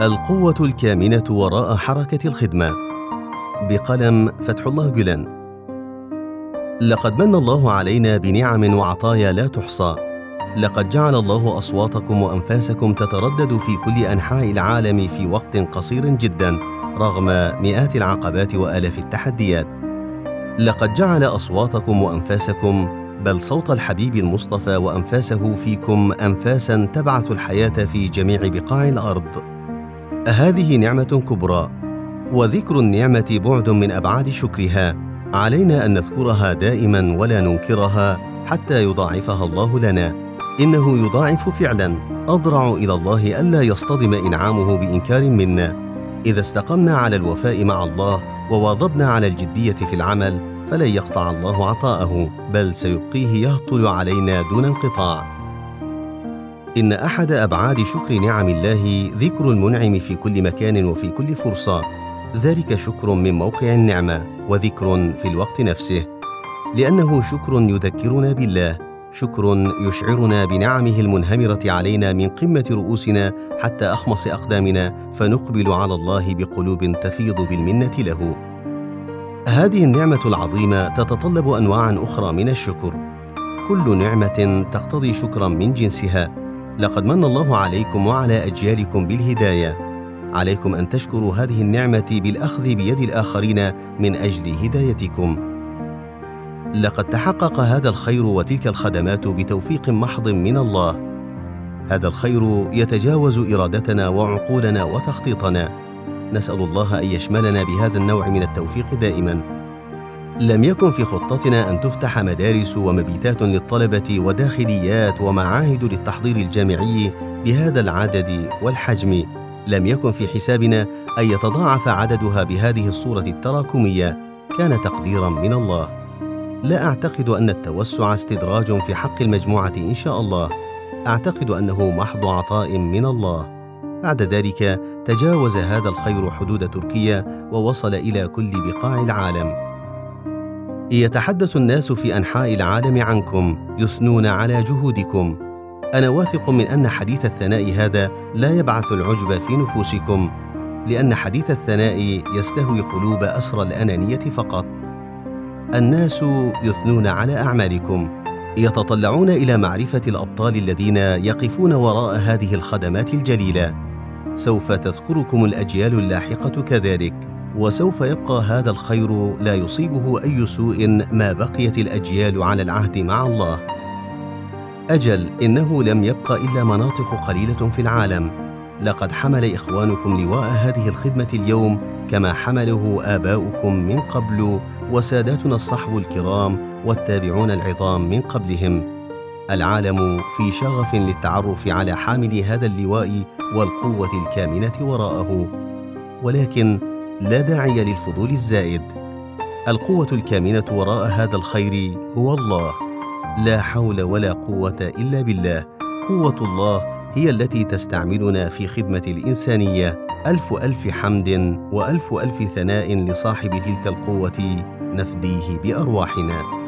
القوة الكامنة وراء حركة الخدمة. بقلم فتح الله جلان لقد من الله علينا بنعم وعطايا لا تحصى. لقد جعل الله أصواتكم وأنفاسكم تتردد في كل أنحاء العالم في وقت قصير جدا رغم مئات العقبات وآلاف التحديات. لقد جعل أصواتكم وأنفاسكم بل صوت الحبيب المصطفى وأنفاسه فيكم انفاسا تبعث الحياة في جميع بقاع الأرض. هذه نعمة كبرى وذكر النعمة بعد من أبعاد شكرها. علينا أن نذكرها دائما ولا ننكرها حتى يضاعفها الله لنا. إنه يضاعف فعلا. أضرع إلى الله ألا يصطدم إنعامه بإنكار منا. إذا استقمنا على الوفاء مع الله وواظبنا على الجدية في العمل فلن يقطع الله عطاءه بل سيبقيه يهطل علينا دون انقطاع. إن أحد أبعاد شكر نعم الله ذكر المنعم في كل مكان وفي كل فرصة، ذلك شكر من موقع النعمة وذكر في الوقت نفسه، لأنه شكر يذكرنا بالله، شكر يشعرنا بنعمه المنهمرة علينا من قمة رؤوسنا حتى أخمص أقدامنا فنقبل على الله بقلوب تفيض بالمنة له. هذه النعمة العظيمة تتطلب أنواعًا أخرى من الشكر. كل نعمة تقتضي شكرًا من جنسها، لقد من الله عليكم وعلى أجيالكم بالهداية. عليكم أن تشكروا هذه النعمة بالأخذ بيد الآخرين من أجل هدايتكم. لقد تحقق هذا الخير وتلك الخدمات بتوفيق محض من الله. هذا الخير يتجاوز إرادتنا وعقولنا وتخطيطنا. نسأل الله أن يشملنا بهذا النوع من التوفيق دائما. لم يكن في خطتنا أن تفتح مدارس ومبيتات للطلبة وداخليات ومعاهد للتحضير الجامعي بهذا العدد والحجم. لم يكن في حسابنا أن يتضاعف عددها بهذه الصورة التراكمية. كان تقديرا من الله. لا أعتقد أن التوسع استدراج في حق المجموعة إن شاء الله. أعتقد أنه محض عطاء من الله. بعد ذلك تجاوز هذا الخير حدود تركيا ووصل إلى كل بقاع العالم. يتحدث الناس في أنحاء العالم عنكم يثنون على جهودكم. أنا واثق من أن حديث الثناء هذا لا يبعث العجب في نفوسكم لأن حديث الثناء يستهوي قلوب أسرى الأنانية فقط. الناس يثنون على أعمالكم يتطلعون إلى معرفة الأبطال الذين يقفون وراء هذه الخدمات الجليلة. سوف تذكركم الأجيال اللاحقة كذلك. وسوف يبقى هذا الخير لا يصيبه أي سوء ما بقيت الأجيال على العهد مع الله. أجل إنه لم يبق إلا مناطق قليلة في العالم. لقد حمل إخوانكم لواء هذه الخدمة اليوم كما حمله آباؤكم من قبل وساداتنا الصحب الكرام والتابعون العظام من قبلهم. العالم في شغف للتعرف على حامل هذا اللواء والقوة الكامنة وراءه. ولكن لا داعي للفضول الزائد. القوة الكامنة وراء هذا الخير هو الله. لا حول ولا قوة إلا بالله. قوة الله هي التي تستعملنا في خدمة الإنسانية. ألف ألف حمد وألف ألف ثناء لصاحب تلك القوة نفديه بأرواحنا.